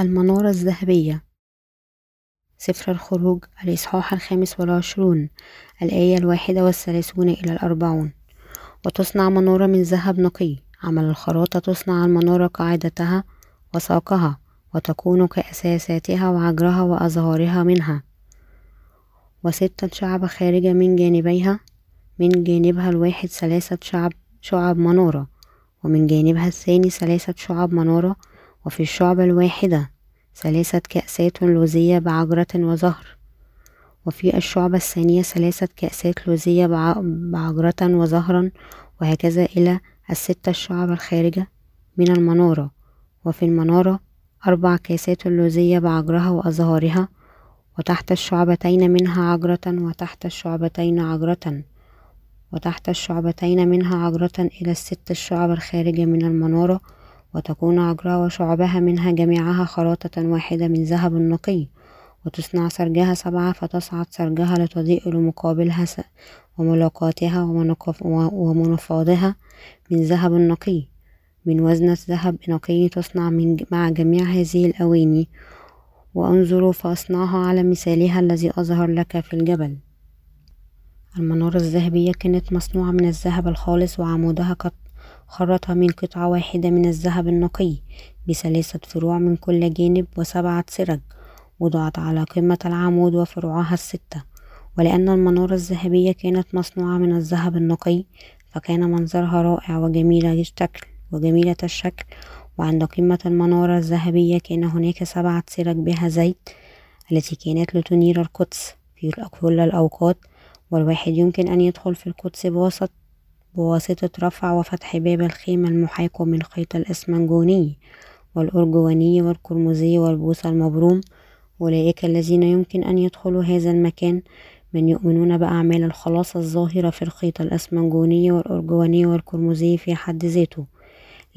المنارة الذهبية. سفر الخروج الإصحاح الخامس والعشرون الآية الواحدة والثلاثون إلى الأربعون. وتصنع منارة من ذهب نقي. عمل الخراطة تصنع المنارة قاعدتها وساقها وتكون كأساساتها وعجرها وأزهارها منها. وستة شعب خارجة من جانبيها من جانبها الواحد ثلاثة شعب شعب منارة ومن جانبها الثاني ثلاثة شعب منارة وفي الشعبة الواحدة ثلاثة كأسات لوزية بعجرة وزهر. وفي الشعبة الثانية ثلاثة كأسات لوزية بعجرة وزهرا وهكذا إلى الستة الشعب الخارجة من المنارة. وفي المنارة أربع كأسات لوزية بعجرها وأزهارها وتحت الشعبتين منها عجرة وتحت الشعبتين عجرة. وتحت الشعبتين منها عجرة إلى الست الشعب الخارجة من المنارة وتكون عجرها وشعبها منها جميعها خراطة واحدة من ذهب نقي وتصنع سرجها سبعة فتصعد سرجها لتضيء لمقابلها وملاقاتها ومنفاضها من ذهب نقي. من وزنة ذهب نقي تصنع من مع جميع هذه الأواني. وانظروا فأصنعها على مثالها الذي أظهر لك في الجبل. المنارة الذهبية كانت مصنوعة من الذهب الخالص وعمودها قد خرطها من قطعة واحدة من الذهب النقي بثلاثة فروع من كل جانب وسبعة سرج وضعت على قمة العمود وفروعها الستة. ولأن المنارة الذهبية كانت مصنوعة من الذهب النقي فكان منظرها رائع وجميلة الشكل وجميلة الشكل. وعند قمة المنارة الذهبية كان هناك سبعة سرج بها زيت التي كانت لتنير القدس في كل الأوقات والواحد يمكن أن يدخل في القدس بوسط بواسطة رفع وفتح باب الخيمة المحاكو من خيط الإسمنجوني والأرجواني والقرمزي والبوص المبروم. أولئك الذين يمكن أن يدخلوا هذا المكان من يؤمنون بأعمال الخلاص الظاهرة في الخيط الأسمنجوني والأرجواني والقرمزي في حد ذاته.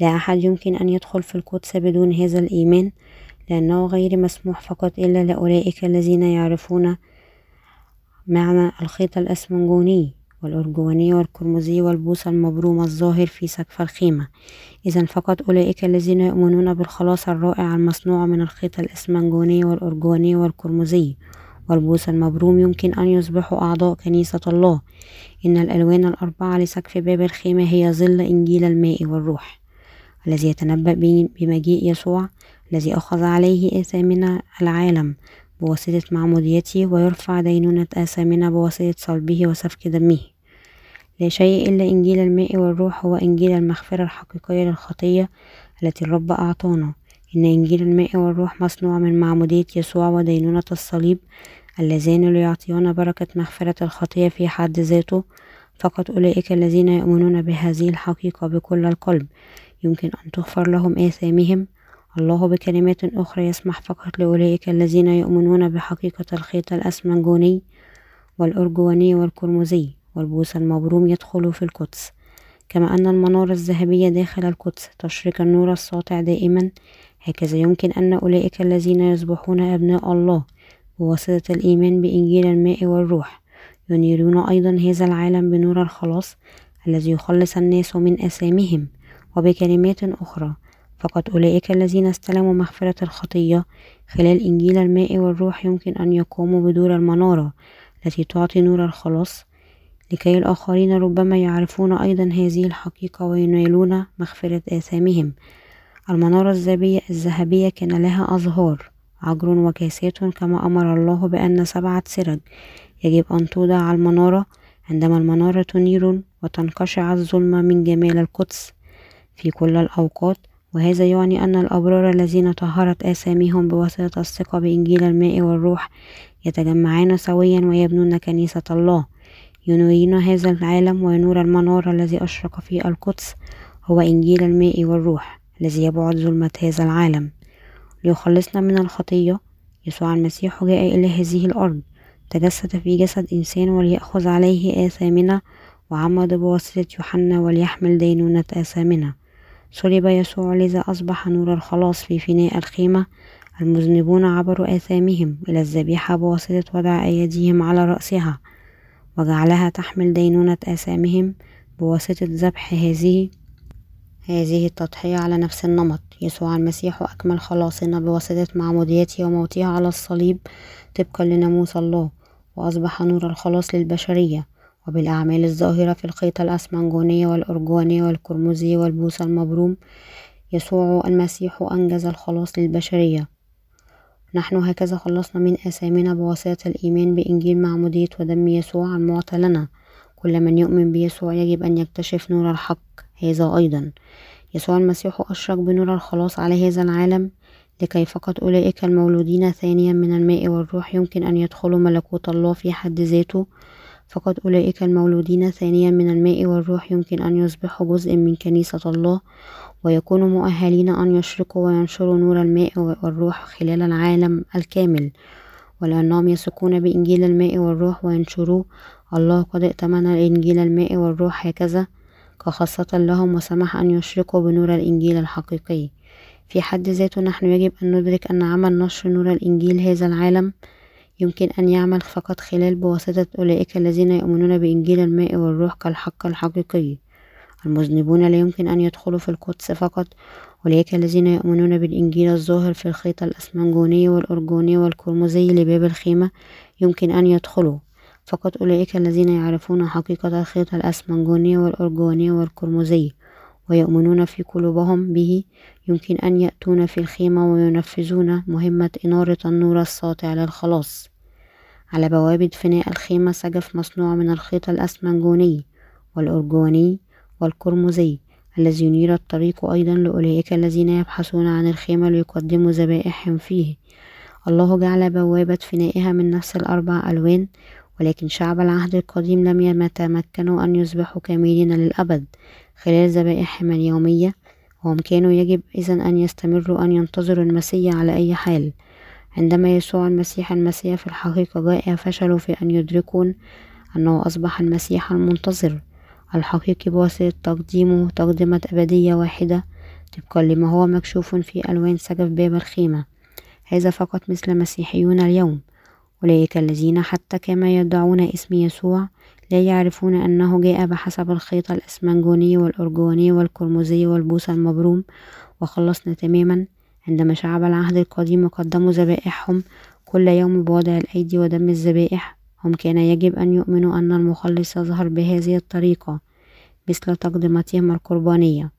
لا أحد يمكن أن يدخل في القدس بدون هذا الإيمان لأنه غير مسموح فقط إلا لأولئك الذين يعرفون معنى الخيط الأسمنجوني. والأرجواني والقرمزي والبوص المبروم الظاهر في سقف الخيمة. إذا فقط أولئك الذين يؤمنون بالخلاص الرائع المصنوع من الخيط الإسمنجوني والأرجواني والقرمزي والبوص المبروم يمكن أن يصبحوا أعضاء كنيسة الله. إن الألوان الأربعة لسقف باب الخيمة هي ظل إنجيل الماء والروح. الذي يتنبأ بمجيء يسوع الذي أخذ عليه آثامنا العالم بواسطة معموديته ويرفع دينونة آثامنا بواسطة صلبه وسفك دمه. لا شيء إلا إنجيل الماء والروح هو إنجيل المغفرة الحقيقية للخطية التي الرب أعطانا. إن إنجيل الماء والروح مصنوع من معمودية يسوع ودينونة الصليب اللذان ليعطيان بركة مغفرة الخطية في حد ذاته. فقط أولئك الذين يؤمنون بهذه الحقيقة بكل القلب. يمكن أن تغفر لهم آثامهم. الله بكلمات أخرى يسمح فقط لأولئك الذين يؤمنون بحقيقة الخيط الأسمنجوني والأرجواني والقرمزي والبوس المبروم يدخل في القدس. كما أن المنارة الذهبية داخل القدس تشرق النور الساطع دائما هكذا يمكن أن أولئك الذين يصبحون أبناء الله بواسطة الإيمان بإنجيل الماء والروح. ينيرون أيضا هذا العالم بنور الخلاص الذي يخلص الناس من أثامهم وبكلمات أخرى فقط أولئك الذين استلموا مغفرة الخطية خلال إنجيل الماء والروح يمكن أن يقوموا بدور المنارة التي تعطي نور الخلاص لكي الآخرين ربما يعرفون أيضا هذه الحقيقة وينالون مغفرة آثامهم. المنارة الذهبية كان لها أزهار عجر وكاسات كما أمر الله بأن سبعة سرج يجب أن توضع على المنارة. عندما المنارة تنير وتنقشع الظلمة من جمال القدس في كل الأوقات وهذا يعني أن الأبرار الذين طهرت آثامهم بواسطة الثقة بإنجيل الماء والروح يتجمعان سويا ويبنون كنيسة الله. ينورين هذا العالم ونور المنار الذي أشرق في القدس هو إنجيل الماء والروح الذي يبعد ظلمة هذا العالم. ليخلصنا من الخطية يسوع المسيح جاء إلى هذه الأرض. تجسد في جسد إنسان وليأخذ عليه آثامنا وعمد بواسطة يوحنا وليحمل دينونة آثامنا. صلب يسوع لذا أصبح نور الخلاص في فناء الخيمة. المذنبون عبروا آثامهم إلى الذبيحة بواسطة وضع أيديهم على رأسها. وجعلها تحمل دينونة آثامهم بواسطة ذبح هذه هذه التضحية على نفس النمط. يسوع المسيح أكمل خلاصنا بواسطة معموديته وموته على الصليب طبقا لناموس الله وأصبح نور الخلاص للبشرية وبالأعمال الظاهرة في الخيط الأسمنجونية والأرجوانية والقرمزية والبوس المبروم يسوع المسيح أنجز الخلاص للبشرية. نحن هكذا خلصنا من آثامنا بواسطة الإيمان بإنجيل معمودية ودم يسوع المعطى لنا. كل من يؤمن بيسوع يجب أن يكتشف نور الحق هذا أيضا. يسوع المسيح أشرق بنور الخلاص على هذا العالم. لكي فقط أولئك المولودين ثانيا من الماء والروح يمكن أن يدخلوا ملكوت الله في حد ذاته. فقط أولئك المولودين ثانيا من الماء والروح يمكن أن يصبحوا جزء من كنيسة الله ويكونوا مؤهلين أن يشرقوا وينشروا نور الماء والروح خلال العالم الكامل. ولأنهم يثقون بإنجيل الماء والروح وينشروه الله قد ائتمن إنجيل الماء والروح هكذا كخاصة لهم وسمح أن يشرقوا بنور الإنجيل الحقيقي. في حد ذاته نحن يجب أن ندرك أن عمل نشر نور الإنجيل هذا العالم يمكن أن يعمل فقط خلال بواسطة أولئك الذين يؤمنون بإنجيل الماء والروح كالحق الحقيقي. المذنبون لا يمكن أن يدخلوا في القدس فقط. أولئك الذين يؤمنون بالإنجيل الظاهر في الخيط الأسمنجوني والأرجوني والقرمزي لباب الخيمة يمكن أن يدخلوا. فقط أولئك الذين يعرفون حقيقة الخيط الأسمنجوني والأرجوني والقرمزي ويؤمنون في قلوبهم به. يمكن أن يأتون في الخيمة وينفذون مهمة إنارة النور الساطع للخلاص على بوابة فناء الخيمة سجف مصنوع من الخيط الأسمنجوني والأرجواني والقرمزي الذي ينير الطريق أيضا لأولئك الذين يبحثون عن الخيمة ليقدموا ذبائحهم فيه. الله جعل بوابة فنائها من نفس الأربع ألوان ولكن شعب العهد القديم لم يتمكنوا أن يصبحوا كاملين للأبد. خلال ذبائحهم اليومية وهم كانوا يجب إذا أن يستمروا أن ينتظروا المسيح على أي حال. عندما يسوع المسيح المسيح في الحقيقة جاء فشلوا في أن يدركوا أنه أصبح المسيح المنتظر. الحقيقي بواسطة تقديمه تقدمة أبدية واحدة طبقا لما هو مكشوف في ألوان سقف باب الخيمة. هذا فقط مثل مسيحيون اليوم. أولئك الذين حتى كما يدعون اسم يسوع لا يعرفون أنه جاء بحسب الخيط الأسمنجوني والأرجواني والقرمزي والبوس المبروم وخلصنا تماما. عندما شعب العهد القديم قدموا ذبائحهم كل يوم بوضع الأيدي ودم الذبائح. هم كان يجب أن يؤمنوا أن المخلص يظهر بهذه الطريقة مثل تقدمتهم القربانية.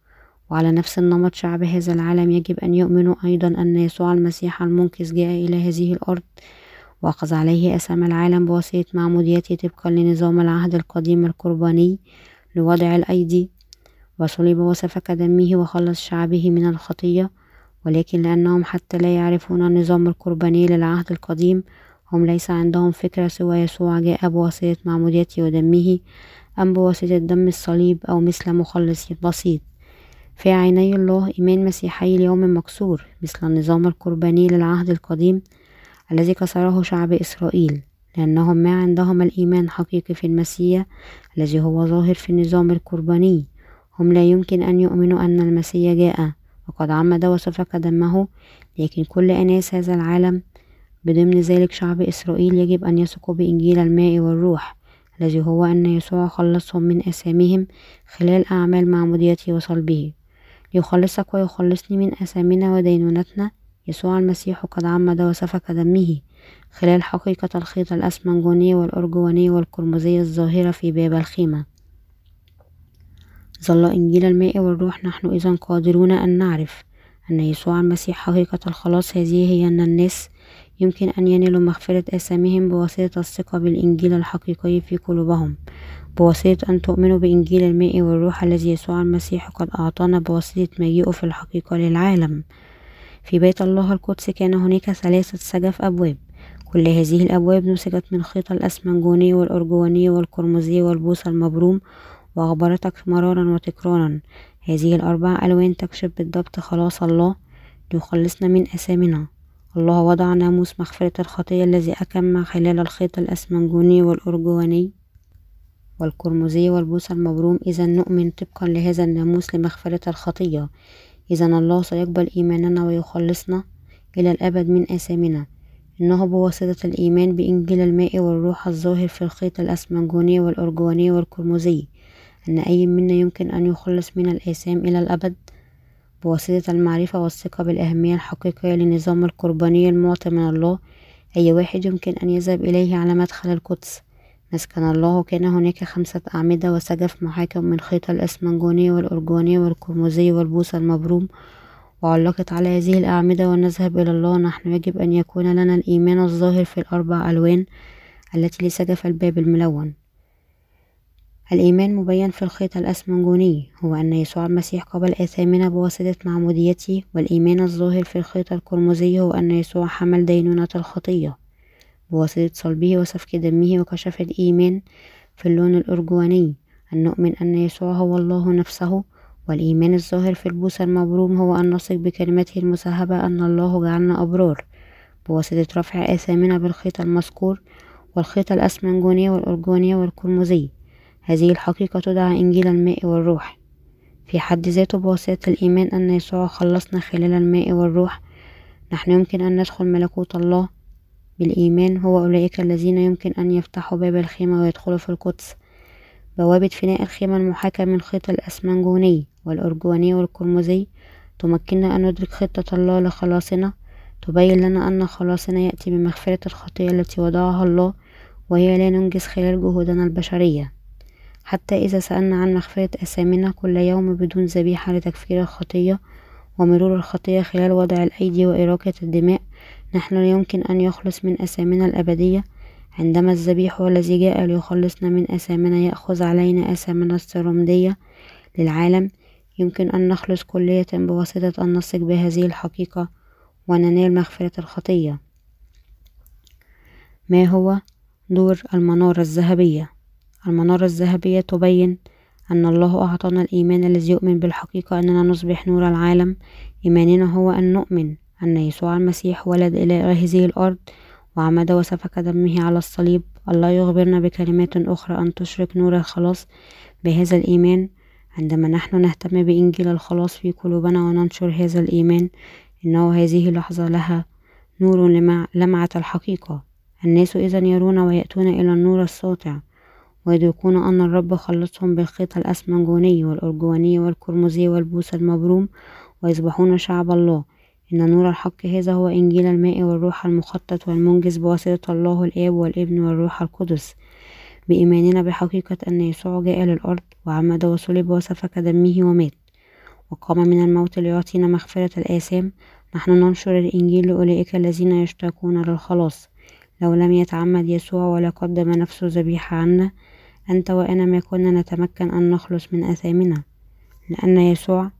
وعلى نفس النمط شعب هذا العالم يجب أن يؤمنوا أيضا أن يسوع المسيح المنقذ جاء إلى هذه الأرض وأخذ عليه أسام العالم بواسطة معموديته طبقا لنظام العهد القديم القرباني لوضع الأيدي وصلب وسفك دمه وخلص شعبه من الخطية. ولكن لأنهم حتى لا يعرفون النظام القرباني للعهد القديم هم ليس عندهم فكرة سوى يسوع جاء بواسطة معموديته ودمه أم بواسطة دم الصليب أو مثل مخلص بسيط. في عيني الله إيمان مسيحي اليوم مكسور مثل النظام القرباني للعهد القديم. الذي كسره شعب إسرائيل لأنهم ما عندهم الإيمان حقيقي في المسيح الذي هو ظاهر في النظام القرباني. هم لا يمكن أن يؤمنوا أن المسيح جاء وقد عمد وسفك دمه لكن كل أناس هذا العالم بضمن ذلك شعب إسرائيل يجب أن يثقوا بإنجيل الماء والروح الذي هو أن يسوع خلصهم من أثامهم خلال أعمال معموديته وصلبه. ليخلصك ويخلصني من أثامنا ودينونتنا. يسوع المسيح قد عمد وسفك دمه خلال حقيقة الخيط الأسمنجوني والأرجواني والقرمزي الظاهرة في باب الخيمة. ظل إنجيل الماء والروح نحن إذا قادرون أن نعرف أن يسوع المسيح حقيقة الخلاص هذه هي أن الناس يمكن أن ينالوا مغفرة آثامهم بواسطة الثقة بالإنجيل الحقيقي في قلوبهم بواسطة أن تؤمنوا بإنجيل الماء والروح الذي يسوع المسيح قد أعطانا بواسطة مجيئه في الحقيقة للعالم. في بيت الله القدس كان هناك ثلاثة سجف أبواب. كل هذه الأبواب نسجت من خيط الأسمنجوني والأرجواني والقرمزي والبوس المبروم وأخبرتك مرارا وتكرارا. هذه الأربع ألوان تكشف بالضبط خلاص الله ليخلصنا من أثامنا الله وضع ناموس مغفرة الخطية الذي أكم خلال الخيط الأسمنجوني والأرجواني والقرمزي والبوس المبروم. إذا نؤمن طبقا لهذا الناموس لمغفرة الخطية. إذا الله سيقبل إيماننا ويخلصنا إلى الأبد من آثامنا. إنه بواسطة الإيمان بإنجيل الماء والروح الظاهر في الخيط الأسمنجوني والأرجواني والقرمزي أن أي منا يمكن أن يخلص من الآثام إلى الأبد؟ بواسطة المعرفة والثقة بالأهمية الحقيقية للنظام القرباني المعطى من الله. أي واحد يمكن أن يذهب إليه على مدخل القدس؟ مسكن الله كان هناك خمسة أعمدة وسجف محاكم من خيط الأسمنجوني والأرجواني والقرمزي والبوص المبروم. وعلقت على هذه الأعمدة ونذهب إلى الله. نحن يجب أن يكون لنا الإيمان الظاهر في الأربع ألوان التي لسجف الباب الملون. الإيمان مبين في الخيط الأسمنجوني هو أن يسوع المسيح قبل آثامنا بواسطة معموديته والإيمان الظاهر في الخيط القرمزي هو أن يسوع حمل دينونة الخطية. بواسطة صلبه وسفك دمه وكشف الإيمان في اللون الأرجواني. أن نؤمن أن يسوع هو الله نفسه والإيمان الظاهر في البوس المبروم هو أن نثق بكلمته المسهبة أن الله جعلنا أبرار. بواسطة رفع آثامنا بالخيط المذكور والخيط الأسمنجوني والأرجواني والقرمزي هذه الحقيقة تدعى إنجيل الماء والروح. في حد ذاته بواسطة الإيمان أن يسوع خلصنا خلال الماء والروح نحن يمكن أن ندخل ملكوت الله بالإيمان هو أولئك الذين يمكن أن يفتحوا باب الخيمة ويدخلوا في القدس. بوابة فناء الخيمة المحاكاة من خيط الأسمنجوني والأرجواني والقرمزي تمكننا أن ندرك خطة الله لخلاصنا. تبين لنا أن خلاصنا يأتي بمغفرة الخطية التي وضعها الله وهي لا ننجز خلال جهودنا البشرية. حتى إذا سألنا عن مغفرة أثامنا كل يوم بدون ذبيحة لتكفير الخطية ومرور الخطية خلال وضع الأيدي وإراقة الدماء نحن يمكن أن يخلص من أثامنا الأبدية. عندما الذبيح هو الذي جاء ليخلصنا من أثامنا يأخذ علينا أثامنا السرمدية للعالم يمكن أن نخلص كلية بواسطة أن نثق بهذه الحقيقة وننال مغفرة الخطية. ما هو دور المنارة الذهبية؟ المنارة الذهبية تبين أن الله أعطانا الإيمان الذي يؤمن بالحقيقة أننا نصبح نور العالم. إيماننا هو أن نؤمن أن يسوع المسيح ولد إلى هذه الأرض وعمد وسفك دمه على الصليب. الله يخبرنا بكلمات أخرى أن تشرك نور الخلاص بهذا الإيمان. عندما نحن نهتم بإنجيل الخلاص في قلوبنا وننشر هذا الإيمان إنه هذه لحظة لها نور لمعة الحقيقة. الناس إذا يرون ويأتون إلى النور الساطع ويدركون أن الرب خلصهم بالخيط الأسمنجوني والأرجواني والقرمزي والبوس المبروم ويصبحون شعب الله. إن نور الحق هذا هو إنجيل الماء والروح المخطط والمنجز بواسطة الله الآب والابن والروح القدس. بإيماننا بحقيقة أن يسوع جاء للأرض وعمد وصلب وسفك دمه ومات وقام من الموت ليعطينا مغفرة الآثام. نحن ننشر الإنجيل لأولئك الذين يشتاقون للخلاص. لو لم يتعمد يسوع ولا قدم نفسه ذبيحة عنا أنت وأنا ما كنا نتمكن أن نخلص من أثامنا. لأن يسوع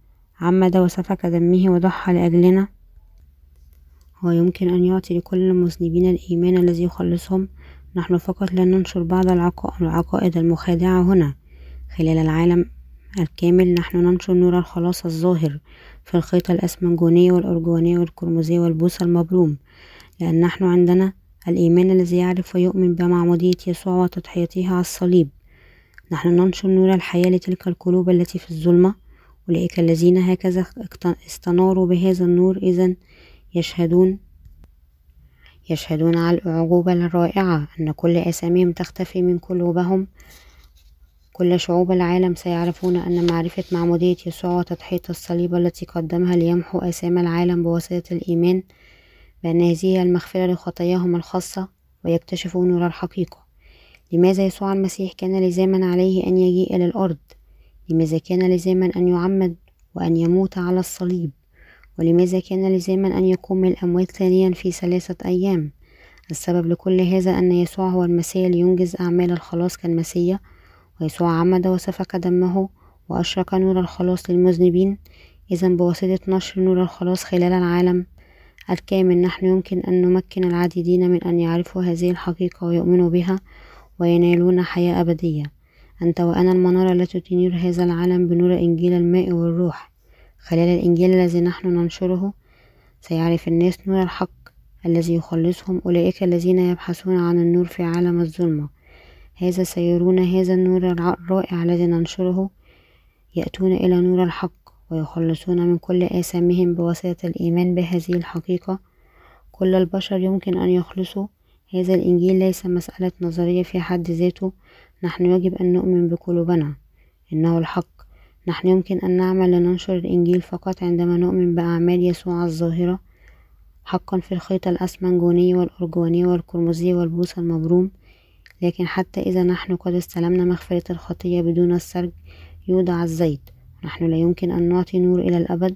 عمد وسفك دمه وضحى لأجلنا ويمكن أن يعطي لكل المذنبين الإيمان الذي يخلصهم. نحن فقط لا ننشر بعض العقائد المخادعة هنا. خلال العالم الكامل نحن ننشر نور الخلاص الظاهر في الخيط الأسمنجوني والأرجواني والقرمزي والبوص المبروم لأن نحن عندنا الإيمان الذي يعرف ويؤمن بمعمودية يسوع وتضحيته على الصليب. نحن ننشر نور الحياة لتلك القلوب التي في الظلمة. أولئك الذين هكذا استناروا بهذا النور إذا يشهدون. يشهدون على الأعجوبة الرائعة أن كل أساميهم تختفي من قلوبهم. كل شعوب العالم سيعرفون أن معرفة معمودية يسوع وتضحية الصليب التي قدمها ليمحو آثام العالم بواسطة الإيمان بأن هذه هي المغفرة لخطاياهم الخاصة ويكتشفوا نور الحقيقة. لماذا يسوع المسيح كان لزاما عليه أن يجيء إلى الأرض؟ لماذا كان لزاما أن يعمد وأن يموت على الصليب؟ ولماذا كان لزاما أن يقوم الأموات ثانيا في ثلاثة أيام؟ السبب لكل هذا أن يسوع هو المسيح لينجز أعمال الخلاص كالمسيح ويسوع عمد وسفك دمه وأشرق نور الخلاص للمذنبين. إذا بواسطة نشر نور الخلاص خلال العالم الكامل نحن يمكن أن نمكن العديدين من أن يعرفوا هذه الحقيقة ويؤمنوا بها وينالون حياة أبدية. أنت وأنا المنارة التي تنير هذا العالم بنور إنجيل الماء والروح. خلال الإنجيل الذي نحن ننشره سيعرف الناس نور الحق الذي يخلصهم أولئك الذين يبحثون عن النور في عالم الظلمة. هذا سيرون هذا النور الرائع الذي ننشره. يأتون إلى نور الحق ويخلصون من كل آثامهم بواسطة الإيمان بهذه الحقيقة. كل البشر يمكن أن يخلصوا. هذا الإنجيل ليس مسألة نظرية في حد ذاته. نحن يجب أن نؤمن بقلوبنا. إنه الحق. نحن يمكن أن نعمل لننشر الإنجيل فقط عندما نؤمن بأعمال يسوع الظاهرة حقا في الخيط الأسمنجوني والأرجواني والقرمزي والبوص المبروم. لكن حتى إذا نحن قد استلمنا مغفرة الخطية بدون السرج يوضع الزيت. نحن لا يمكن أن نعطي نور إلى الأبد.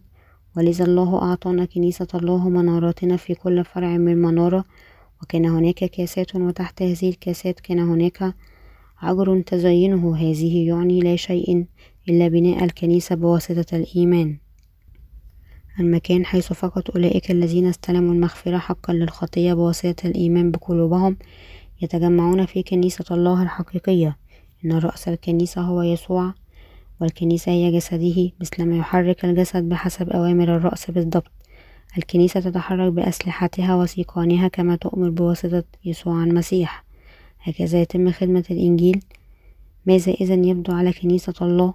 ولذا الله أعطانا كنيسة الله مناراتنا في كل فرع من منارة. وكان هناك كاسات وتحت هذه الكاسات كان هناك عجر تزينه. هذه يعني لا شيء. إلا بناء الكنيسة بواسطة الإيمان. المكان حيث فقط أولئك الذين استلموا المغفرة حقا للخطية بواسطة الإيمان بقلوبهم يتجمعون في كنيسة الله الحقيقية. إن رأس الكنيسة هو يسوع والكنيسة هي جسده مثلما يحرك الجسد بحسب أوامر الرأس بالضبط. الكنيسة تتحرك بأسلحتها وسيقانها كما تؤمر بواسطة يسوع المسيح. هكذا يتم خدمة الإنجيل. ماذا إذا يبدو على كنيسة الله؟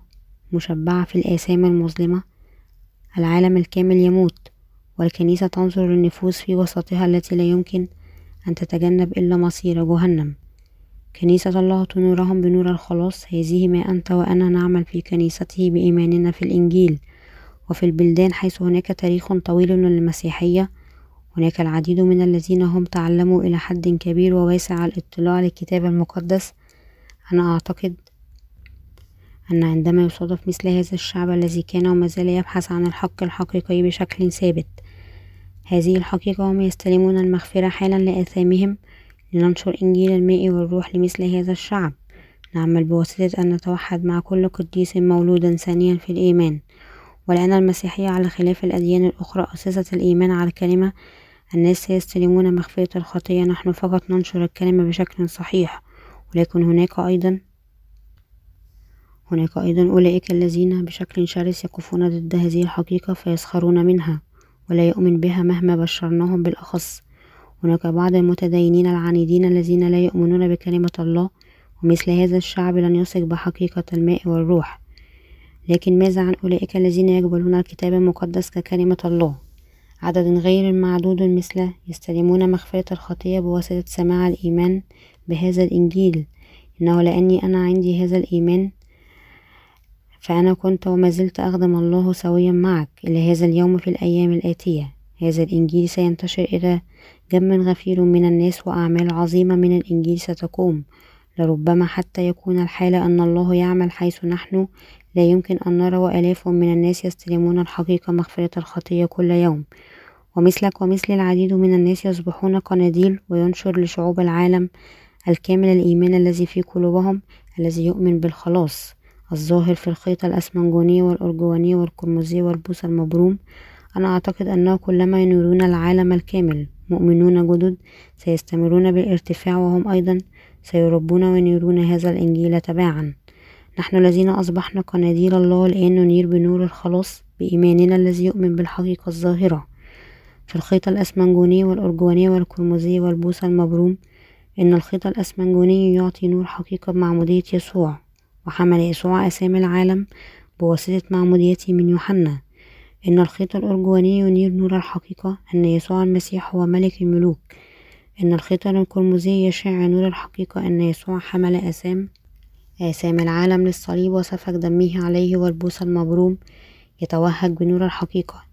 مشبعة في الآثام المظلمة. العالم الكامل يموت والكنيسة تنظر للنفوس في وسطها التي لا يمكن أن تتجنب إلا مصير جهنم. كنيسة الله تنورهم بنور الخلاص. هذه ما أنت وأنا نعمل في كنيسته بإيماننا في الإنجيل وفي البلدان حيث هناك تاريخ طويل للمسيحية. هناك العديد من الذين هم تعلموا إلى حد كبير وواسع الاطلاع للكتاب المقدس. أنا أعتقد أن عندما يصادف مثل هذا الشعب الذي كان وما زال يبحث عن الحق الحقيقي بشكل ثابت. هذه الحقيقة هم يستلمون المغفرة حالا لآثامهم لننشر إنجيل الماء والروح لمثل هذا الشعب. نعمل بواسطة أن نتوحد مع كل قديس مولودا ثانيا في الإيمان. ولأن المسيحية على خلاف الأديان الأخرى أسست الإيمان على الكلمة الناس سيستلمون مغفرة الخطية. نحن فقط ننشر الكلمة بشكل صحيح ولكن هناك أيضا هناك أيضا أولئك الذين بشكل شرس يقفون ضد هذه الحقيقة فيسخرون منها ولا يؤمن بها مهما بشرناهم بالأخص. هناك بعض المتدينين العنيدين الذين لا يؤمنون بكلمة الله ومثل هذا الشعب لن يثق بحقيقة الماء والروح. لكن ماذا عن أولئك الذين يقبلون الكتاب المقدس ككلمة الله؟ عدد غير معدود مثله يستلمون مغفرة الخطية بواسطة سماع الإيمان بهذا الإنجيل. إنه لأني أنا عندي هذا الإيمان فأنا كنت وما زلت أخدم الله سويا معك إلى هذا اليوم في الأيام الآتية. هذا الإنجيل سينتشر إلى جم غفير من الناس وأعمال عظيمة من الإنجيل ستقوم. لربما حتى يكون الحال أن الله يعمل حيث نحن لا يمكن أن نرى وآلاف من الناس يستلمون الحقيقة مغفرة الخطية كل يوم. ومثلك ومثل العديد من الناس يصبحون قناديل وينشر لشعوب العالم الكامل الإيمان الذي في قلوبهم الذي يؤمن بالخلاص. الظاهر في الخيط الأسمنجوني والأرجواني والقرمزي والبوص المبروم. أنا أعتقد أنه كلما ينورون العالم الكامل مؤمنون جدد سيستمرون بالارتفاع وهم أيضا سيربون وينيرون هذا الإنجيل تباعا. نحن الذين أصبحنا قناديل الله الآن ننير بنور الخلاص بإيماننا الذي يؤمن بالحقيقة الظاهرة. في الخيط الأسمنجوني والأرجواني والقرمزي والبوص المبروم إن الخيط الأسمنجوني يعطي نور حقيقة بمعمودية يسوع. وحمل يسوع آثام العالم بواسطة معموديته من يوحنا. إن الخيط الأرجواني ينير نور الحقيقة أن يسوع المسيح هو ملك الملوك. إن الخيط القرمزي يشع نور الحقيقة أن يسوع حمل أسام آثام العالم للصليب وسفك دمه عليه والبوس المبروم يتوهج بنور الحقيقة.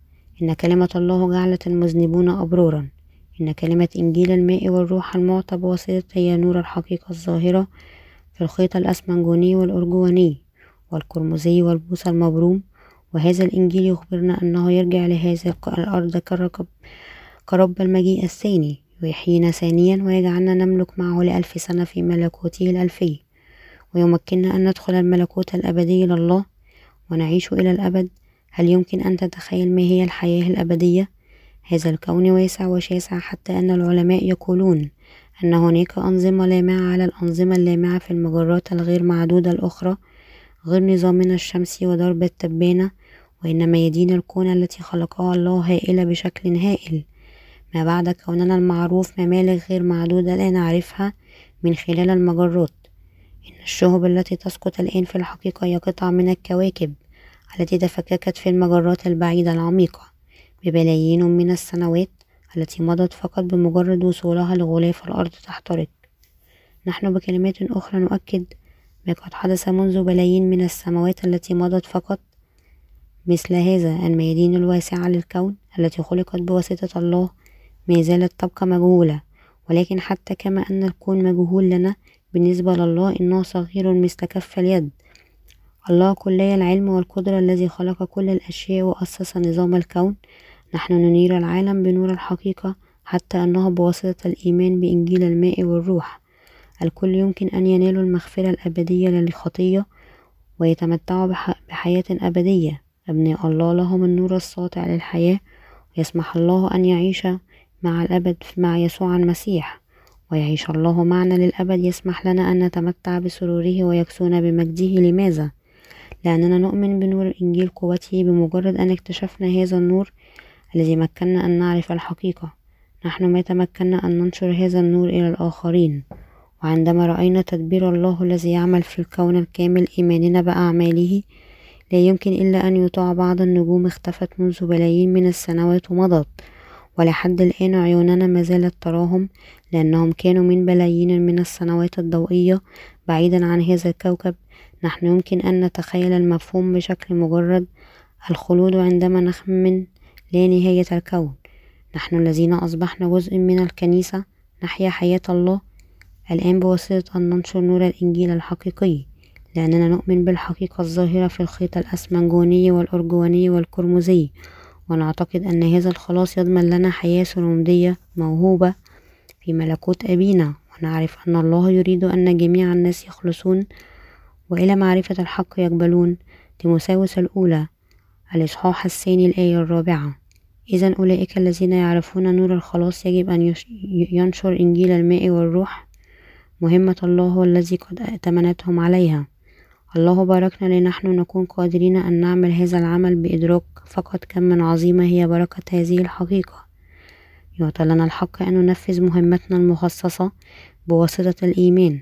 إن كلمة الله جعلت المذنبون أبرارا. إن كلمة إنجيل الماء والروح المعطى بواسطة هي نور الحقيقة الظاهرة الخيط الأسمنجوني والأرجواني والقرمزي والبوس المبروم وهذا الإنجيل يخبرنا أنه يرجع لهذه الأرض كرب, كرب المجيء الثاني ويحيينا ثانيا ويجعلنا نملك معه لألف سنة في ملكوته الألفي ويمكننا أن ندخل الملكوت الأبدي لله ونعيش إلى الأبد هل يمكن أن تتخيل ما هي الحياة الأبدية؟ هذا الكون واسع وشاسع حتى أن العلماء يقولون أن هناك أنظمة لامعة على الأنظمة اللامعة في المجرات الغير معدودة الأخرى غير نظامنا الشمسي ودرب التبانة وإن ميادين الكون التي خلقها الله هائلة بشكل هائل. ما بعد كوننا المعروف ممالك غير معدودة لا نعرفها من خلال المجرات. إن الشهب التي تسقط الآن في الحقيقة هي قطع من الكواكب التي تفككت في المجرات البعيدة العميقة ببلايين من السنوات التي مضت فقط بمجرد وصولها لغلاف الأرض تحترق. نحن بكلمات أخرى نؤكد ما قد حدث منذ بلايين من السماوات التي مضت فقط مثل هذا الميادين الواسعة للكون التي خلقت بواسطة الله ما زالت تبقى مجهولة. ولكن حتى كما أن الكون مجهول لنا بالنسبة لله إنه صغير مثل كف اليد. الله كلي العلم والقدرة الذي خلق كل الأشياء وأسس نظام الكون. نحن ننير العالم بنور الحقيقة حتى أنه بواسطة الإيمان بإنجيل الماء والروح. الكل يمكن أن ينالوا المغفرة الأبدية للخطية ويتمتعوا بحياة أبدية. أبناء الله لهم النور الساطع للحياة ويسمح الله أن يعيش مع الأبد مع يسوع المسيح. ويعيش الله معنا للأبد يسمح لنا أن نتمتع بسروره ويكسونا بمجده. لماذا؟ لأننا نؤمن بنور إنجيل قوته بمجرد أن اكتشفنا هذا النور الذي مكننا أن نعرف الحقيقة. نحن ما تمكنا أن ننشر هذا النور إلى الآخرين. وعندما رأينا تدبير الله الذي يعمل في الكون الكامل إيماننا بأعماله لا يمكن إلا أن يطاع بعض النجوم اختفت منذ بلايين من السنوات ومضت. ولحد الآن عيوننا ما زالت تراهم لأنهم كانوا من بلايين من السنوات الضوئية. بعيدا عن هذا الكوكب نحن يمكن أن نتخيل المفهوم بشكل مجرد. الخلود عندما نخمن لا نهاية الكون. نحن الذين أصبحنا جزء من الكنيسة نحيا حياة الله. الآن بواسطة أن ننشر نور الإنجيل الحقيقي لأننا نؤمن بالحقيقة الظاهرة في الخيط الأسمنجوني والأرجواني والقرمزي ونعتقد أن هذا الخلاص يضمن لنا حياة سرمدية موهوبة في ملكوت أبينا. ونعرف أن الله يريد أن جميع الناس يخلصون وإلى معرفة الحق يقبلون. تيموساوس الأولى الإصحاح الثاني الآية الرابعة. إذا أولئك الذين يعرفون نور الخلاص يجب أن ينشر إنجيل الماء والروح. مهمة الله الذي قد ائتمنتهم عليها. الله باركنا لنحن نكون قادرين أن نعمل هذا العمل بإدراك فقط كم من عظيمة هي بركة هذه الحقيقة. يعطى لنا الحق أن ننفذ مهمتنا المخصصة بواسطة الإيمان.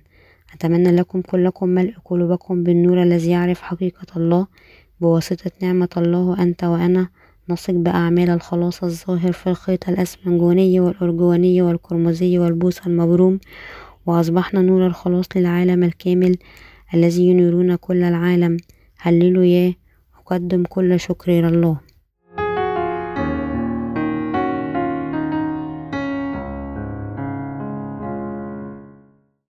أتمنى لكم كلكم ملء قلوبكم بالنور الذي يعرف حقيقة الله. بواسطة نعمة الله أنت وأنا نثق بأعمال الخلاص الظاهر في الخيط الأسفنجوني والأرجواني والقرمزي والبوس المبروم وأصبحنا نور الخلاص للعالم الكامل الذي ينيرون كل العالم. هللوا يا أقدم كل شكر إلى الله.